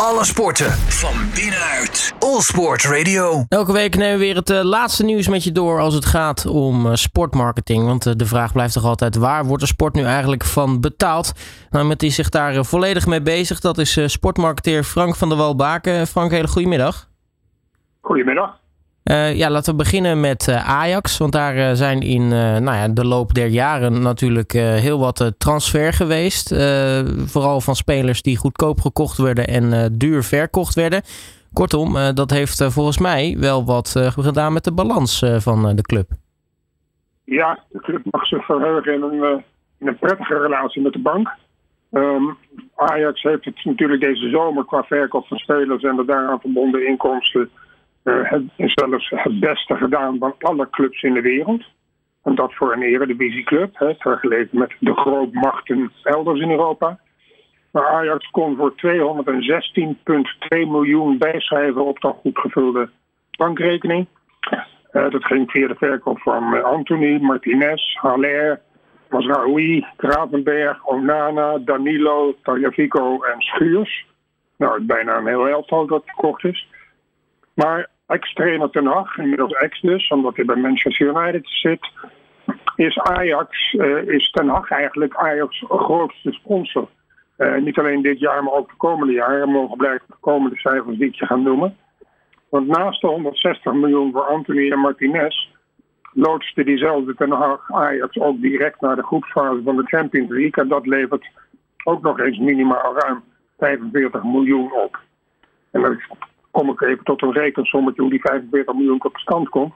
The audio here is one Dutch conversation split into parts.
Alle sporten van binnenuit. All Sport Radio. Elke week nemen we weer het uh, laatste nieuws met je door als het gaat om uh, sportmarketing. Want uh, de vraag blijft toch altijd: waar wordt de sport nu eigenlijk van betaald? Nou, iemand die zich daar volledig mee bezig, dat is sportmarketeer Frank van der Walbaken. Frank, hele goedemiddag. Goedemiddag. Uh, ja, laten we beginnen met uh, Ajax. Want daar uh, zijn in nou ja, de loop der jaren natuurlijk heel wat transfer geweest. vooral van spelers die goedkoop gekocht werden en duur verkocht werden. Kortom, dat heeft volgens mij wel wat gedaan met de balans van de club. Ja, de club mag zich verheugen in een, in een prettige relatie met de bank. Um, Ajax heeft het natuurlijk deze zomer qua verkoop van spelers en de daaraan verbonden inkomsten het is zelfs het beste gedaan van alle clubs in de wereld. En dat voor een eredivisieclub, hè, vergeleken met de grootmachten elders in Europa. Maar Ajax kon voor 216,2 miljoen bijschrijven op dat goed gevulde bankrekening. Uh, dat ging via de verkoop van uh, Anthony, Martinez, Haller, Masraoui, Gravenberg, Onana, Danilo, Tagliafico en Schuurs. Nou, het bijna een heel elftal dat verkocht is. Maar ex-trainer Ten Hag, inmiddels ex dus, omdat hij bij Manchester United zit, is Ajax, uh, is Ten Hag eigenlijk Ajax' grootste sponsor. Uh, niet alleen dit jaar, maar ook de komende jaren. mogen blijven de komende cijfers die ik je gaan noemen. Want naast de 160 miljoen voor Anthony en Martinez loodste diezelfde Ten Hag Ajax ook direct naar de groepsfase van de Champions League. En dat levert ook nog eens minimaal ruim 45 miljoen op. En dat kom ik even tot een rekensommetje hoe die 45 miljoen tot stand komt.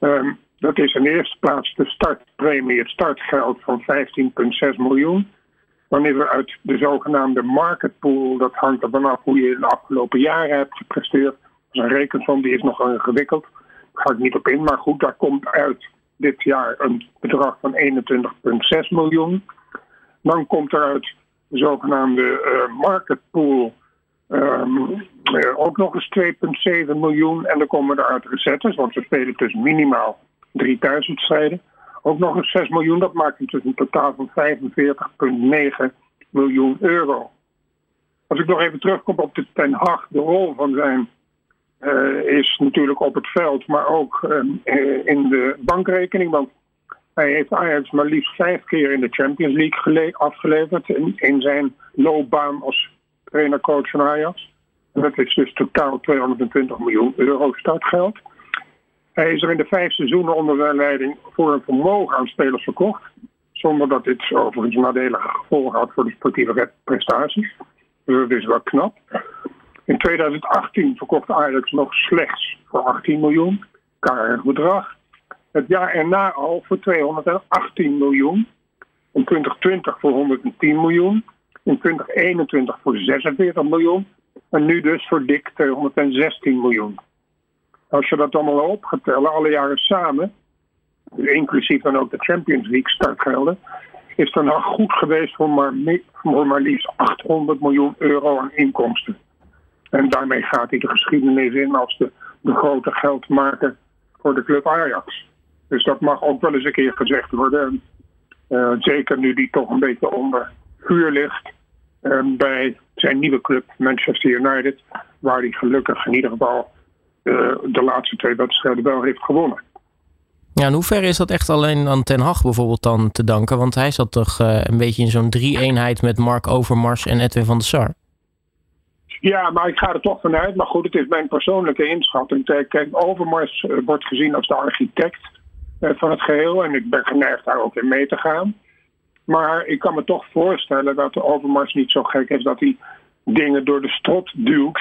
Um, dat is in eerste plaats de startpremie, het startgeld van 15,6 miljoen. Dan is er uit de zogenaamde market pool, dat hangt er vanaf hoe je de afgelopen jaren hebt gepresteerd. Dat is een rekensom, die is nog ingewikkeld. Daar ga ik niet op in, maar goed, daar komt uit dit jaar een bedrag van 21,6 miljoen. Dan komt er uit de zogenaamde uh, market pool Um, ook nog eens 2,7 miljoen. En dan komen er uit recettes, want we spelen dus minimaal 3000 strijden. Ook nog eens 6 miljoen, dat maakt dus een totaal van 45,9 miljoen euro. Als ik nog even terugkom op de Ten Hag, de rol van zijn uh, is natuurlijk op het veld, maar ook uh, in de bankrekening. Want hij heeft Ajax maar liefst vijf keer in de Champions League afgeleverd in, in zijn loopbaan als trainer-coach van Ajax. Dat is dus totaal 220 miljoen euro startgeld. Hij is er in de vijf seizoenen onder zijn leiding voor een vermogen aan spelers verkocht. Zonder dat dit overigens nadelige gevolgen had voor de sportieve prestaties. Dus dat is wel knap. In 2018 verkocht Ajax nog slechts voor 18 miljoen. Karig bedrag. Het jaar erna al voor 218 miljoen. In 2020 voor 110 miljoen in 2021 voor 46 miljoen. En nu dus voor dik 216 miljoen. Als je dat allemaal op gaat tellen, alle jaren samen, inclusief dan ook de Champions League startgelden, is dan nog goed geweest voor maar, voor maar liefst 800 miljoen euro aan inkomsten. En daarmee gaat hij de geschiedenis in als de, de grote geldmaker voor de club Ajax. Dus dat mag ook wel eens een keer gezegd worden. Uh, zeker nu die toch een beetje onder vuur ligt. Ehm, bij zijn nieuwe club Manchester United, waar hij gelukkig in ieder geval uh, de laatste twee wedstrijden wel heeft gewonnen. Ja, in hoeverre is dat echt alleen aan Ten Hag bijvoorbeeld dan te danken? Want hij zat toch uh, een beetje in zo'n drie-eenheid met Mark Overmars en Edwin van der Sar. Ja, maar ik ga er toch vanuit. Maar goed, het is mijn persoonlijke inschatting. Kijk, Overmars uh, wordt gezien als de architect van het geheel. En ik ben geneigd daar ook in mee te gaan. Maar ik kan me toch voorstellen dat de Overmars niet zo gek is dat hij dingen door de strot duwt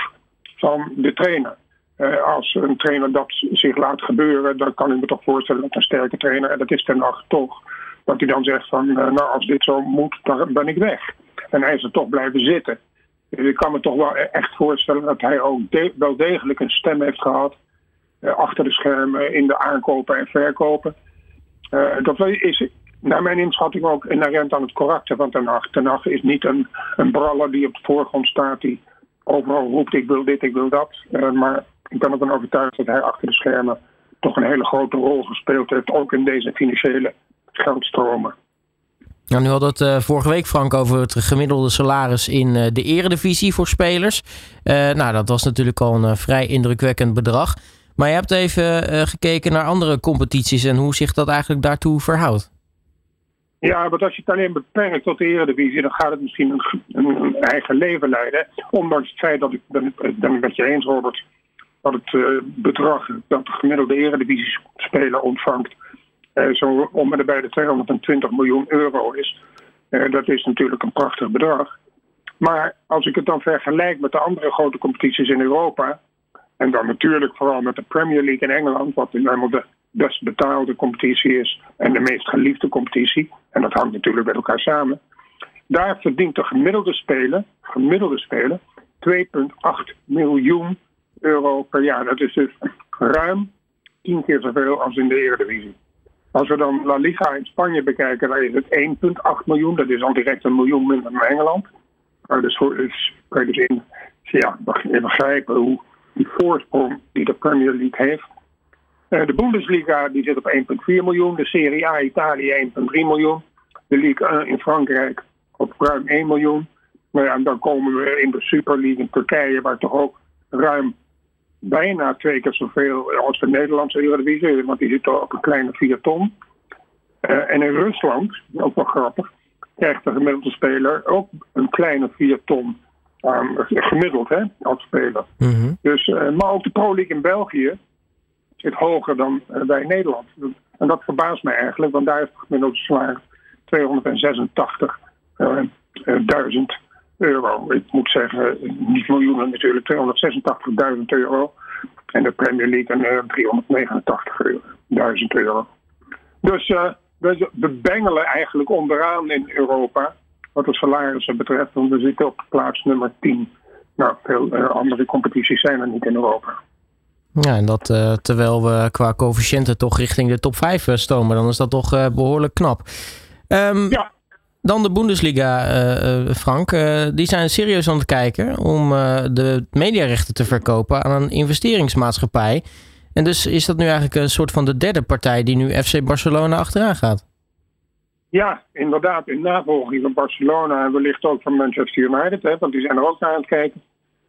van de trainer. Uh, als een trainer dat zich laat gebeuren, dan kan ik me toch voorstellen dat een sterke trainer, en dat is ten acht toch, dat hij dan zegt van, uh, nou als dit zo moet, dan ben ik weg. En hij is er toch blijven zitten. Dus ik kan me toch wel echt voorstellen dat hij ook wel degelijk een stem heeft gehad uh, achter de schermen in de aankopen en verkopen. dat is naar mijn inschatting ook inherent aan het karakter van Ten Hag. Is niet een, een braller die op de voorgrond staat, die overal roept ik wil dit, ik wil dat. Uh, maar ik ben ervan overtuigd dat hij achter de schermen toch een hele grote rol gespeeld heeft, ook in deze financiële geldstromen. Nou, nu we het vorige week, Frank, over het gemiddelde salaris in de eredivisie voor spelers. nou, dat was natuurlijk al een vrij indrukwekkend bedrag. Maar je hebt even gekeken naar andere competities en hoe zich dat eigenlijk daartoe verhoudt. Ja, want als je het alleen beperkt tot de Eredivisie, dan gaat het misschien een, een, eigen leven leiden. Ondanks het feit dat ik ben, ben het met je eens, Robert, dat het uh, bedrag dat de gemiddelde Eredivisie-speler ontvangt, uh, zo om en bij de 220 miljoen euro is. Uh, dat is natuurlijk een prachtig bedrag. Maar als ik het dan vergelijk met de andere grote competities in Europa, en dan natuurlijk vooral met de Premier League in Engeland, wat helemaal de best betaalde competitie is en de meest geliefde competitie. En dat hangt natuurlijk met elkaar samen. Daar verdient de gemiddelde speler, gemiddelde speler 2,8 miljoen euro per jaar. Dat is dus ruim tien keer zoveel als in de Eredivisie. Als we dan La Liga in Spanje bekijken, dan is het 1,8 miljoen. Dat is al direct een miljoen minder dan Engeland. Maar dus, kan je dus in, ja, begrijpen hoe die voorsprong die de Premier League heeft de Bundesliga die zit op 1,4 miljoen. De Serie A Italië 1,3 miljoen. De Ligue 1 in Frankrijk op ruim 1 miljoen. Maar ja, en dan komen we in de Super League in Turkije, waar toch ook ruim bijna twee keer zoveel als de Nederlandse Eredivisie, want die zit op een kleine 4 ton. Uh, en in Rusland, ook wel grappig, krijgt de gemiddelde speler ook een kleine 4 ton aan, gemiddeld hè, als speler. Mhm. dus, uh, maar ook de Pro League in België, zit hoger dan eh, bij Nederland. En dat verbaast mij eigenlijk, want daar is het gemiddelde salaris 286.000 euro. Ik moet zeggen, niet miljoenen natuurlijk, 286.000 euro. En de Premier League een 389.000 euro. Dus uh, we bengelen eigenlijk onderaan in Europa wat de salarissen betreft. Want we zitten op plaats nummer 10. Nou, veel andere competities zijn er niet in Europa. Ja, en dat uh, terwijl we qua coëfficiënten toch richting de top 5 uh, stomen, dan is dat toch uh, behoorlijk knap. Um, ja. Dan de Bundesliga, Frank. die zijn serieus aan het kijken om de mediarechten te verkopen aan een investeringsmaatschappij. En dus is dat nu eigenlijk een soort van de derde partij die nu FC Barcelona achteraan gaat. Ja, inderdaad. In navolging van Barcelona en wellicht ook van Manchester United, hè, want die zijn er ook naar aan het kijken,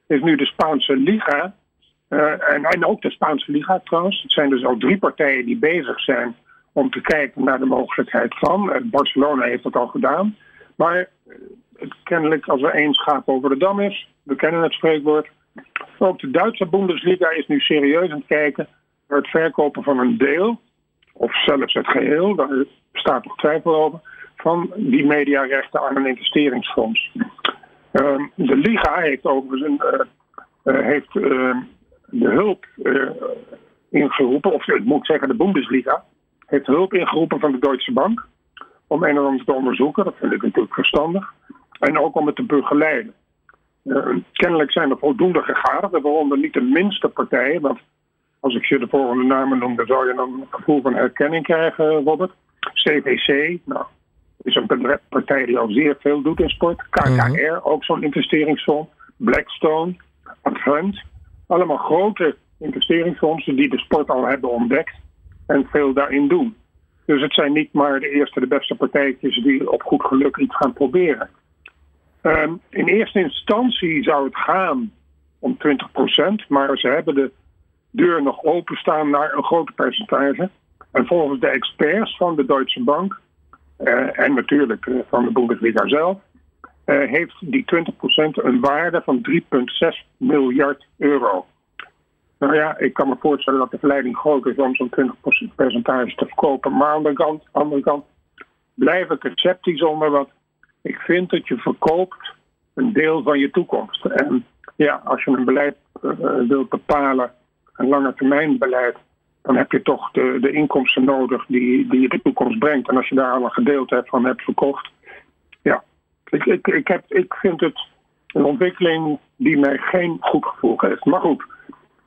is nu de Spaanse Liga uh, en, ook de Spaanse Liga trouwens. Het zijn dus al drie partijen die bezig zijn om te kijken naar de mogelijkheid van. Uh, Barcelona heeft dat al gedaan. Maar uh, kennelijk, als er één schaap over de dam is, we kennen het spreekwoord. Ook de Duitse Bundesliga is nu serieus aan het kijken naar het verkopen van een deel, of zelfs het geheel, daar bestaat nog twijfel over, van die mediarechten aan een investeringsfonds. Ehm, de Liga heeft overigens een, heeft de hulp uh, ingeroepen, of ik moet zeggen de Bundesliga, heeft hulp ingeroepen van de Deutsche Bank om een en ander te onderzoeken. Dat vind ik natuurlijk verstandig. En ook om het te begeleiden. Uh, kennelijk zijn er voldoende gegadigden, waaronder niet de minste partijen. Want als ik je de volgende namen noem, dan zou je dan een gevoel van herkenning krijgen, Robert. CVC, nou, is een partij die al zeer veel doet in sport. KKR, mhm. ook zo'n investeringsfonds. Blackstone, Advent. Allemaal grote investeringsfondsen die de sport al hebben ontdekt en veel daarin doen. Dus het zijn niet maar de eerste, de beste partijtjes die op goed geluk iets gaan proberen. Ehm, in eerste instantie zou het gaan om 20%, maar ze hebben de deur nog openstaan naar een groot percentage. En volgens de experts van de Deutsche Bank uh, en natuurlijk uh, van de Bundesliga zelf, uh, heeft die 20% een waarde van 3,6 miljard euro. Nou ja, ik kan me voorstellen dat de verleiding groot is om zo'n 20% percentage te verkopen. Maar aan de kant, andere kant blijf ik er sceptisch onder. Want ik vind dat je verkoopt een deel van je toekomst. En ja, als je een beleid uh, wilt bepalen, een lange termijn beleid, dan heb je toch de, de inkomsten nodig die, die je de toekomst brengt. En als je daar al een gedeelte van hebt verkocht, ik, ik, ik, heb, ik vind het een ontwikkeling die mij geen goed gevoel geeft. Maar goed,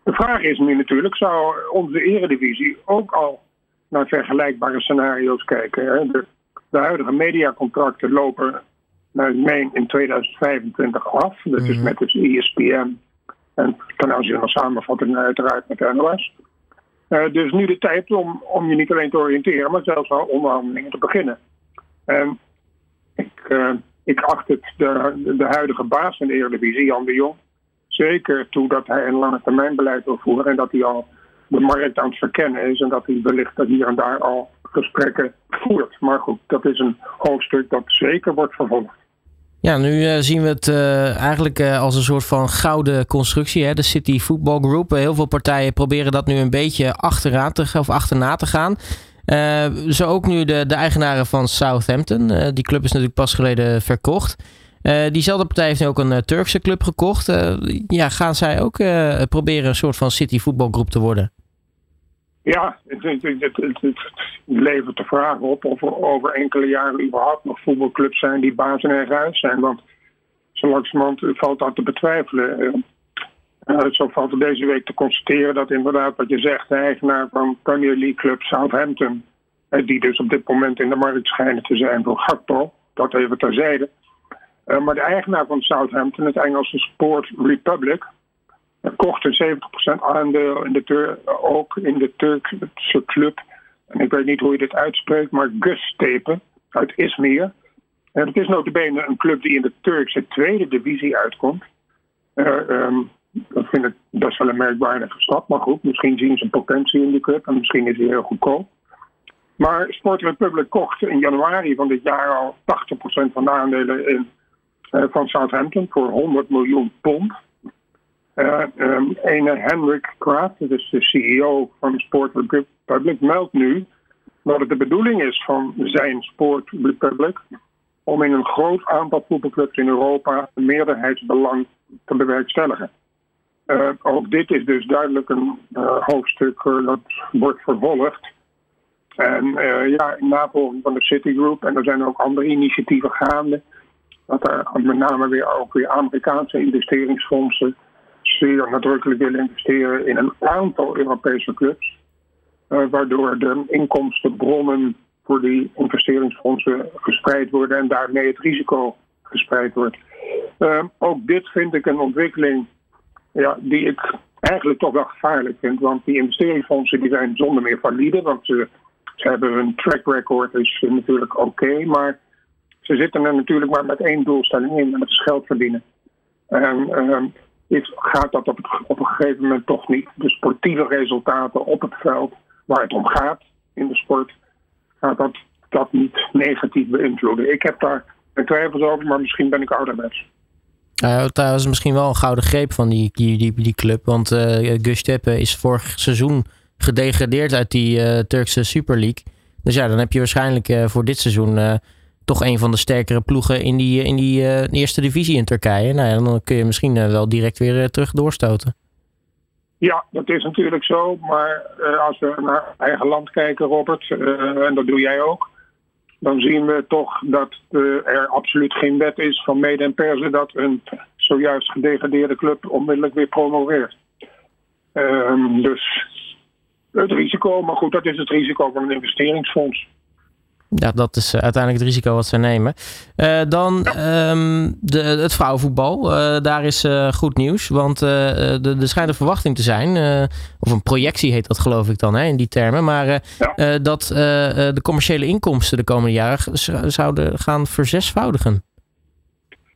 de vraag is nu natuurlijk, zou onze eredivisie ook al naar vergelijkbare scenario's kijken? Hè? De, de, huidige mediacontracten lopen, naar meen, in 2025 af. Dat is mhm. met het ESPN en ten aanzien van samenvatting uiteraard met NOS. Uh, dus nu de tijd om, om je niet alleen te oriënteren, maar zelfs al onderhandelingen te beginnen. En ik acht het de, de huidige baas van de Eredivisie, Jan de Jong, zeker toe dat hij een lange termijn beleid wil voeren en dat hij al de markt aan het verkennen is en dat hij wellicht hier en daar al gesprekken voert. Maar goed, dat is een hoofdstuk dat zeker wordt vervolgd. Ja, nu uh, zien we het uh, eigenlijk uh, als een soort van gouden constructie, hè? de City Football Group. heel veel partijen proberen dat nu een beetje achteraan te, of achterna te gaan. Zo ook nu de, de eigenaren van Southampton. die club is natuurlijk pas geleden verkocht. diezelfde partij heeft nu ook een Turkse club gekocht. ja, gaan zij ook proberen een soort van City Football Group te worden? Ja, het, het, het, levert de vraag op of er over enkele jaren überhaupt nog voetbalclubs zijn die baas eigen huis zijn. Want zo langzamerhand valt dat te betwijfelen. Zo valt deze week te constateren dat inderdaad wat je zegt, de eigenaar van Premier League Club Southampton, uh, die dus op dit moment in de markt schijnen te zijn voor Gakpo, dat even terzijde. Uh, maar de eigenaar van Southampton, het Engelse Sport Republic, kocht een 70% aandeel in de ook in de Turkse club. En ik weet niet hoe je dit uitspreekt, maar Göztepe uit Izmir. En het is notabene een club die in de Turkse tweede divisie uitkomt. Uh, dat vind ik best wel een merkwaardige stap. Maar goed, misschien zien ze potentie in die club en misschien is hij heel goedkoop. Maar Sport Republic kocht in januari van dit jaar al 80% van de aandelen in, uh, van Southampton voor 100 miljoen pond. Uh, um, ene Henrik Kraft, dus de CEO van Sport Republic, meldt nu dat het de bedoeling is van zijn Sport Republic om in een groot aantal voetbalclubs in Europa een meerderheidsbelang te bewerkstelligen. Uh, ook dit is dus duidelijk een uh, hoofdstuk dat wordt vervolgd. En ja, in navolging van de Citigroup, en er zijn ook andere initiatieven gaande, dat er met name weer ook weer Amerikaanse investeringsfondsen zeer nadrukkelijk willen investeren in een aantal Europese clubs. Waardoor de inkomstenbronnen voor die investeringsfondsen gespreid worden en daarmee het risico gespreid wordt. Ook dit vind ik een ontwikkeling ja, die ik eigenlijk toch wel gevaarlijk vind. Want die investeringsfondsen die zijn zonder meer valide, want ze, hebben hun track record is natuurlijk oké, maar ze zitten er natuurlijk maar met één doelstelling in en dat is geld verdienen. En uh, is, gaat dat op, op een gegeven moment toch niet. De sportieve resultaten op het veld, waar het om gaat in de sport, gaat dat, dat niet negatief beïnvloeden. Ik heb daar mijn twijfels over, maar misschien ben ik ouderwets. Uh, dat is misschien wel een gouden greep van die, die, die, club. Want uh, Göztepe is vorig seizoen gedegradeerd uit die uh, Turkse Super League. Dus ja, dan heb je waarschijnlijk uh, voor dit seizoen toch een van de sterkere ploegen in die, in die eerste divisie in Turkije. Nou ja, dan kun je misschien wel direct weer terug doorstoten. Ja, dat is natuurlijk zo. Maar als we naar eigen land kijken, Robert, en dat doe jij ook, dan zien we toch dat er absoluut geen wet is van mede en persen dat een zojuist gedegradeerde club onmiddellijk weer promoveert. Ehm, dus het risico, maar goed, dat is het risico van een investeringsfonds. Ja, dat is eh, uiteindelijk het risico wat ze nemen. Uh, dan um, de, het vrouwenvoetbal. Uh, daar is uh, goed nieuws. Want er schijnt een verwachting te zijn. of een projectie heet dat geloof ik dan hè, in die termen. Maar ja. dat de commerciële inkomsten de komende jaren zouden gaan verzesvoudigen.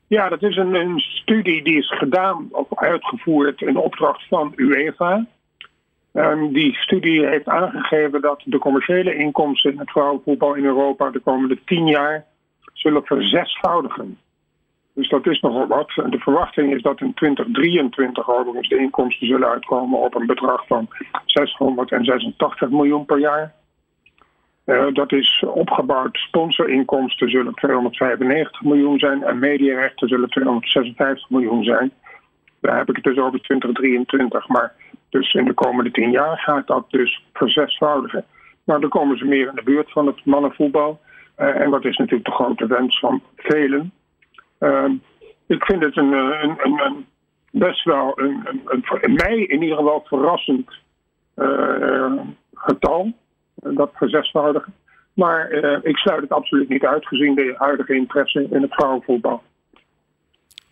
Ja, dat is een, een studie die is gedaan of uitgevoerd in opdracht van UEFA. Um, die studie heeft aangegeven dat de commerciële inkomsten in het vrouwenvoetbal in Europa de komende tien jaar zullen verzesvoudigen. Dus dat is nogal wat. De verwachting is dat in 2023 overigens de inkomsten zullen uitkomen op een bedrag van 686 miljoen per jaar. Uh, dat is opgebouwd. Sponsorinkomsten zullen 295 miljoen zijn en mediarechten zullen 256 miljoen zijn. Daar heb ik het dus over 2023. Maar dus in de komende tien jaar gaat dat dus verzesvoudigen. Nou, dan komen ze meer in de buurt van het mannenvoetbal. Uh, en dat is natuurlijk de grote wens van velen. Uh, ik vind het een, eh, best wel een, een, mij in ieder geval verrassend uh, getal. Dat verzesvoudigen. Maar ik sluit het absoluut niet uit gezien de huidige interesse in het vrouwenvoetbal.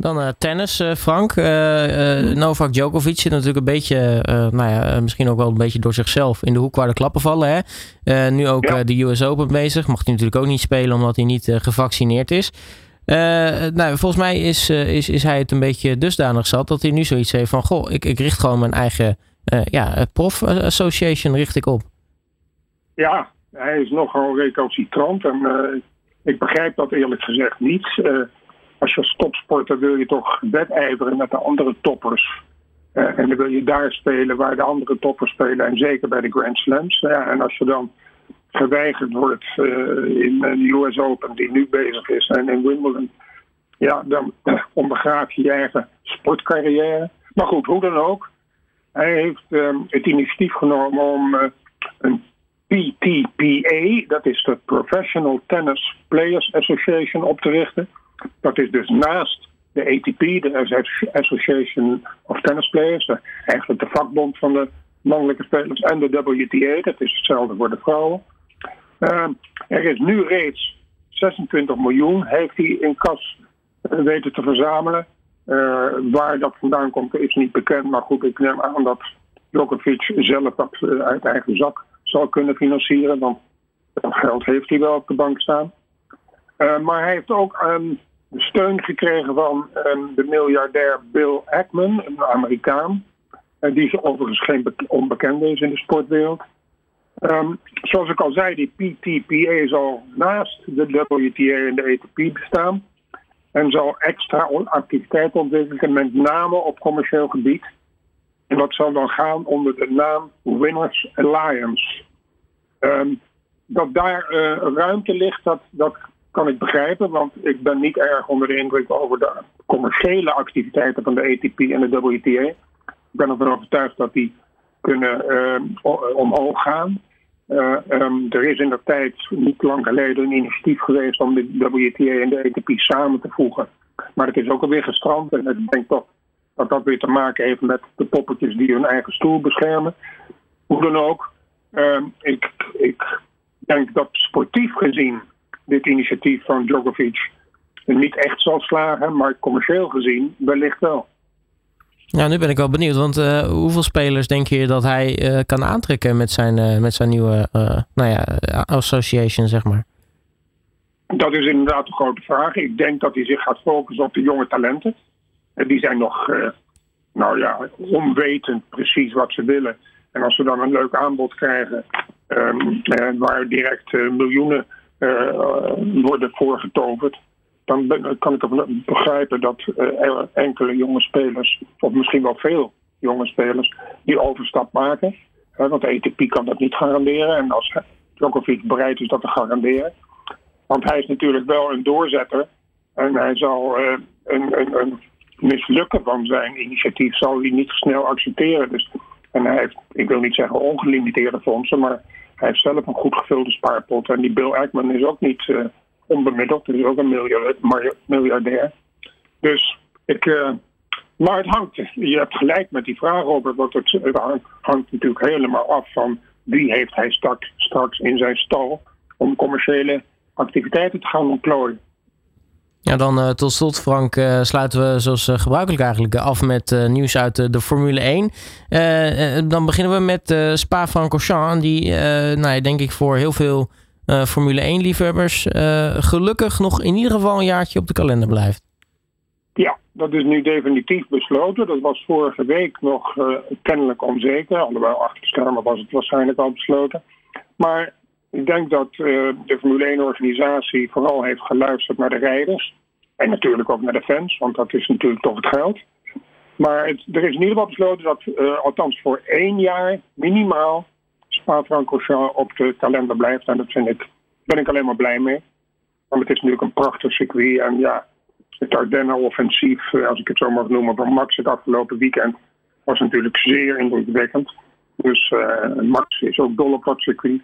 Dan uh, tennis, uh, Frank. Uh, Novak Djokovic zit natuurlijk een beetje, nou ja, misschien ook wel een beetje door zichzelf in de hoek waar de klappen vallen. Hè? nu ook de US Open bezig. Mag hij natuurlijk ook niet spelen omdat hij niet gevaccineerd is. nou, volgens mij is, is, is hij het een beetje dusdanig zat dat hij nu zoiets heeft van: Goh, ik, ik richt gewoon mijn eigen ja, prof association richt ik op. Ja, hij is nogal recalcitrant en ik begrijp dat eerlijk gezegd niet. Als je als topsporter wil je toch wedijveren met de andere toppers. en dan wil je daar spelen waar de andere toppers spelen. En zeker bij de Grand Slams. Ja, en als je dan geweigerd wordt uh, in de US Open, die nu bezig is, en in Wimbledon, ja, dan ondergraaf je je eigen sportcarrière. Maar goed, hoe dan ook. Hij heeft uh, het initiatief genomen om uh, een PTPA, dat is de Professional Tennis Players Association, op te richten. Dat is dus naast de ATP, de Association of Tennis Players, eigenlijk de vakbond van de mannelijke spelers, en de WTA, dat is hetzelfde voor de vrouwen. Uh, er is nu reeds 26 miljoen, heeft hij in kas uh, weten te verzamelen. Uh, waar dat vandaan komt is niet bekend. Maar goed, ik neem aan dat Djokovic zelf dat uit eigen zak zal kunnen financieren. Want dat geld heeft hij wel op de bank staan. maar hij heeft ook steun gekregen van um, de miljardair Bill Ackman, een Amerikaan. die overigens geen onbekende is in de sportwereld. Um, zoals ik al zei, die PTPA zal naast de WTA en de ATP bestaan. En zal extra activiteit ontwikkelen, met name op commercieel gebied. En dat zal dan gaan onder de naam Winners Alliance. Um, dat daar uh, ruimte ligt, dat, dat kan ik begrijpen, want ik ben niet erg onder de indruk over de commerciële activiteiten van de ATP en de WTA. Ik ben ervan overtuigd dat die kunnen uh, omhoog gaan. Uh, um, er is in de tijd niet lang geleden een initiatief geweest om de WTA en de ATP samen te voegen. Maar het is ook alweer gestrand en ik denk toch dat dat weer te maken heeft met de poppetjes die hun eigen stoel beschermen. Hoe dan ook, uh, ik, ik denk dat sportief gezien dit initiatief van Djokovic niet echt zal slagen, maar commercieel gezien wellicht wel. Ja, nu ben ik wel benieuwd. Want uh, hoeveel spelers denk je dat hij uh, kan aantrekken met zijn, uh, met zijn nieuwe nou ja, association, zeg maar? Dat is inderdaad een grote vraag. Ik denk dat hij zich gaat focussen op de jonge talenten. En die zijn nog, nou ja, onwetend precies wat ze willen. En als ze dan een leuk aanbod krijgen, um, waar direct miljoenen worden voorgetoverd dan kan ik begrijpen dat uh, enkele jonge spelers, of misschien wel veel jonge spelers, die overstap maken. Want de ATP kan dat niet garanderen. En als Djokovic bereid is dat te garanderen. Want hij is natuurlijk wel een doorzetter. En hij zal uh, een, een, een, mislukken van zijn initiatief zal hij niet snel accepteren. Dus, en hij heeft, ik wil niet zeggen ongelimiteerde fondsen, maar hij heeft zelf een goed gevulde spaarpot. En die Bill Ackman is ook niet onbemiddeld. Dat is ook een miljardair. Dus ik. Uh, maar het hangt, je hebt gelijk met die vraag, Robert, want het, het hangt natuurlijk helemaal af van wie heeft hij straks, straks in zijn stal om commerciële activiteiten te gaan ontplooien. Ja, dan uh, tot slot, Frank, uh, sluiten we zoals uh, gebruikelijk eigenlijk af met nieuws uit de Formule 1. dan beginnen we met Spa-Francorchamps, die, nou, denk ik, voor heel veel Formule 1-liefhebbers uh, gelukkig nog in ieder geval een jaartje op de kalender blijft. Ja, dat is nu definitief besloten. Dat was vorige week nog kennelijk onzeker. Alhoewel achter schermen was het waarschijnlijk al besloten. Maar ik denk dat de Formule 1-organisatie vooral heeft geluisterd naar de rijders. En natuurlijk ook naar de fans, want dat is natuurlijk toch het geld. Maar er is in ieder geval besloten dat, althans voor één jaar minimaal, Spa-Francorchamps op de kalender blijft. En dat vind ik, ben ik alleen maar blij mee. Want het is natuurlijk een prachtig circuit. En ja, het Ardennen-offensief, eh, als ik het zo mag noemen, van Max het afgelopen weekend was natuurlijk zeer indrukwekkend. Dus Max is ook dol op dat circuit.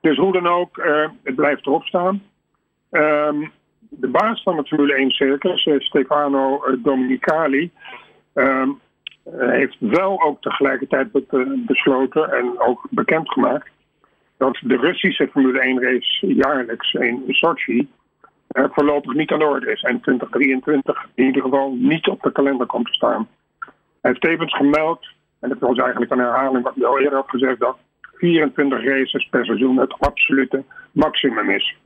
Dus hoe dan ook, uh, het blijft erop staan. Um, de baas van het Formule 1 circus, Stefano Dominicali, um, eh, heeft wel ook tegelijkertijd eh, besloten en ook bekendgemaakt dat de Russische Formule 1 race jaarlijks in Sochi voorlopig niet aan de orde is en 2023 in ieder geval niet op de kalender komt te staan. Hij heeft tevens gemeld, en dat was eigenlijk een herhaling wat ik al eerder had gezegd, dat 24 races per seizoen het absolute maximum is.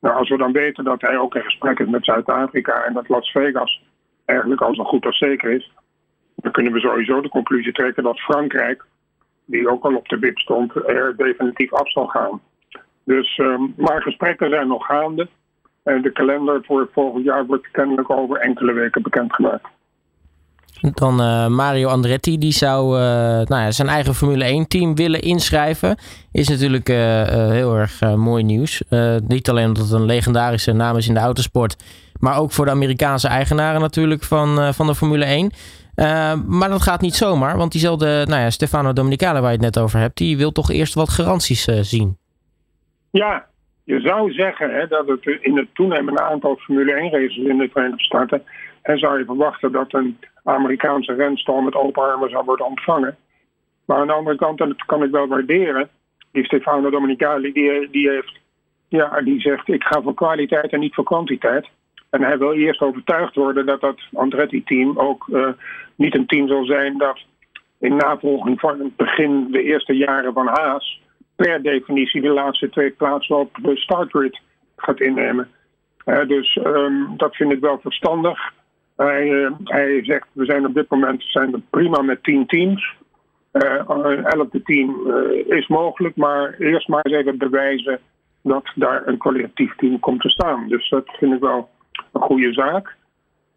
Nou, als we dan weten dat hij ook in gesprek is met Zuid-Afrika en dat Las Vegas eigenlijk al zo goed als zeker is, dan kunnen we sowieso de conclusie trekken dat Frankrijk, die ook al op de wip stond, er definitief af zal gaan. Dus, um, maar gesprekken zijn nog gaande. En de kalender voor volgend jaar wordt kennelijk over enkele weken bekendgemaakt. Dan uh, Mario Andretti, die zou uh, nou ja, zijn eigen Formule 1-team willen inschrijven. Is natuurlijk uh, heel erg mooi nieuws. niet alleen omdat het een legendarische naam is in de autosport, maar ook voor de Amerikaanse eigenaren natuurlijk van, van de Formule 1. maar dat gaat niet zomaar, want diezelfde nou ja, Stefano Dominicale waar je het net over hebt, die wil toch eerst wat garanties zien. Ja, je zou zeggen hè, dat het in het toenemende aantal Formule 1 races in de Verenigde Staten en zou je verwachten dat een Amerikaanse renstal met open armen zou worden ontvangen. Maar aan de andere kant, en dat kan ik wel waarderen, die Stefano Domenicali, die, die, heeft, ja, die zegt ik ga voor kwaliteit en niet voor kwantiteit. En hij wil eerst overtuigd worden dat dat Andretti-team ook uh, niet een team zal zijn dat in navolging van het begin de eerste jaren van Haas per definitie de laatste twee plaatsen op de startgrid gaat innemen. Uh, dus um, dat vind ik wel verstandig. Hij, uh, hij zegt, we zijn op dit moment zijn prima met tien teams. Uh, team is mogelijk, maar eerst maar eens even bewijzen dat daar een collectief team komt te staan. Dus dat vind ik wel een goede zaak.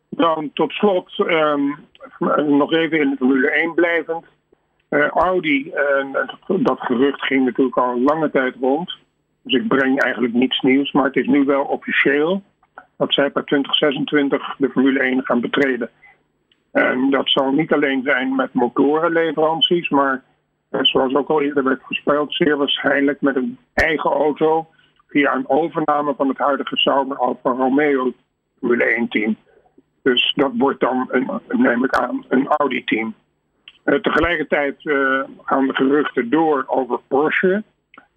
Dan tot slot um, nog even in de Formule 1 blijvend. Audi, dat gerucht ging natuurlijk al lange tijd rond. Dus ik breng eigenlijk niets nieuws, maar het is nu wel officieel dat zij per 2026 de Formule 1 gaan betreden. En dat zal niet alleen zijn met motorenleveranties, maar uh, zoals ook al eerder werd voorspeld, zeer waarschijnlijk met een eigen auto via een overname van het huidige Sauber Alfa Romeo Formule 1 team. Dus dat wordt dan, een, neem ik aan, een Audi team. Uh, tegelijkertijd uh, gaan de geruchten door over Porsche.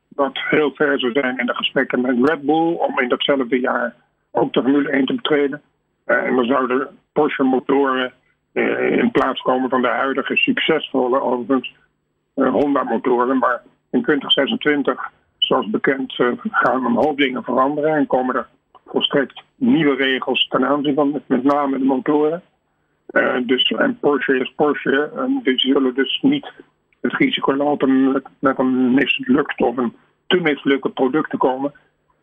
Dat heel ver zou zijn in de gesprekken met Red Bull om in datzelfde jaar ook de Formule 1 te betreden. En dan zouden Porsche motoren in plaats komen van de huidige succesvolle overigens Honda motoren. Maar in 2026, zoals bekend, gaan een hoop dingen veranderen en komen er volstrekt nieuwe regels ten aanzien van met name de motoren. Dus, en Porsche is Porsche. En die zullen dus niet het risico lopen met, met een mislukt of een te mislukt product te komen.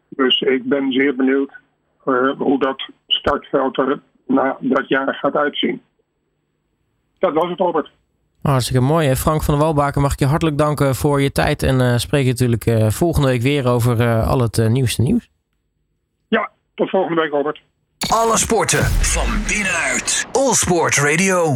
Dus ik ben zeer benieuwd hoe dat startveld er na dat jaar gaat uitzien. Dat was het, Robert. Hartstikke mooi. Frank van der Walbaken, mag ik je hartelijk danken voor je tijd. En uh, spreek je natuurlijk uh, volgende week weer over al het nieuwste nieuws. Ja, tot volgende week, Robert. Alle sporten van binnenuit. All Sport Radio.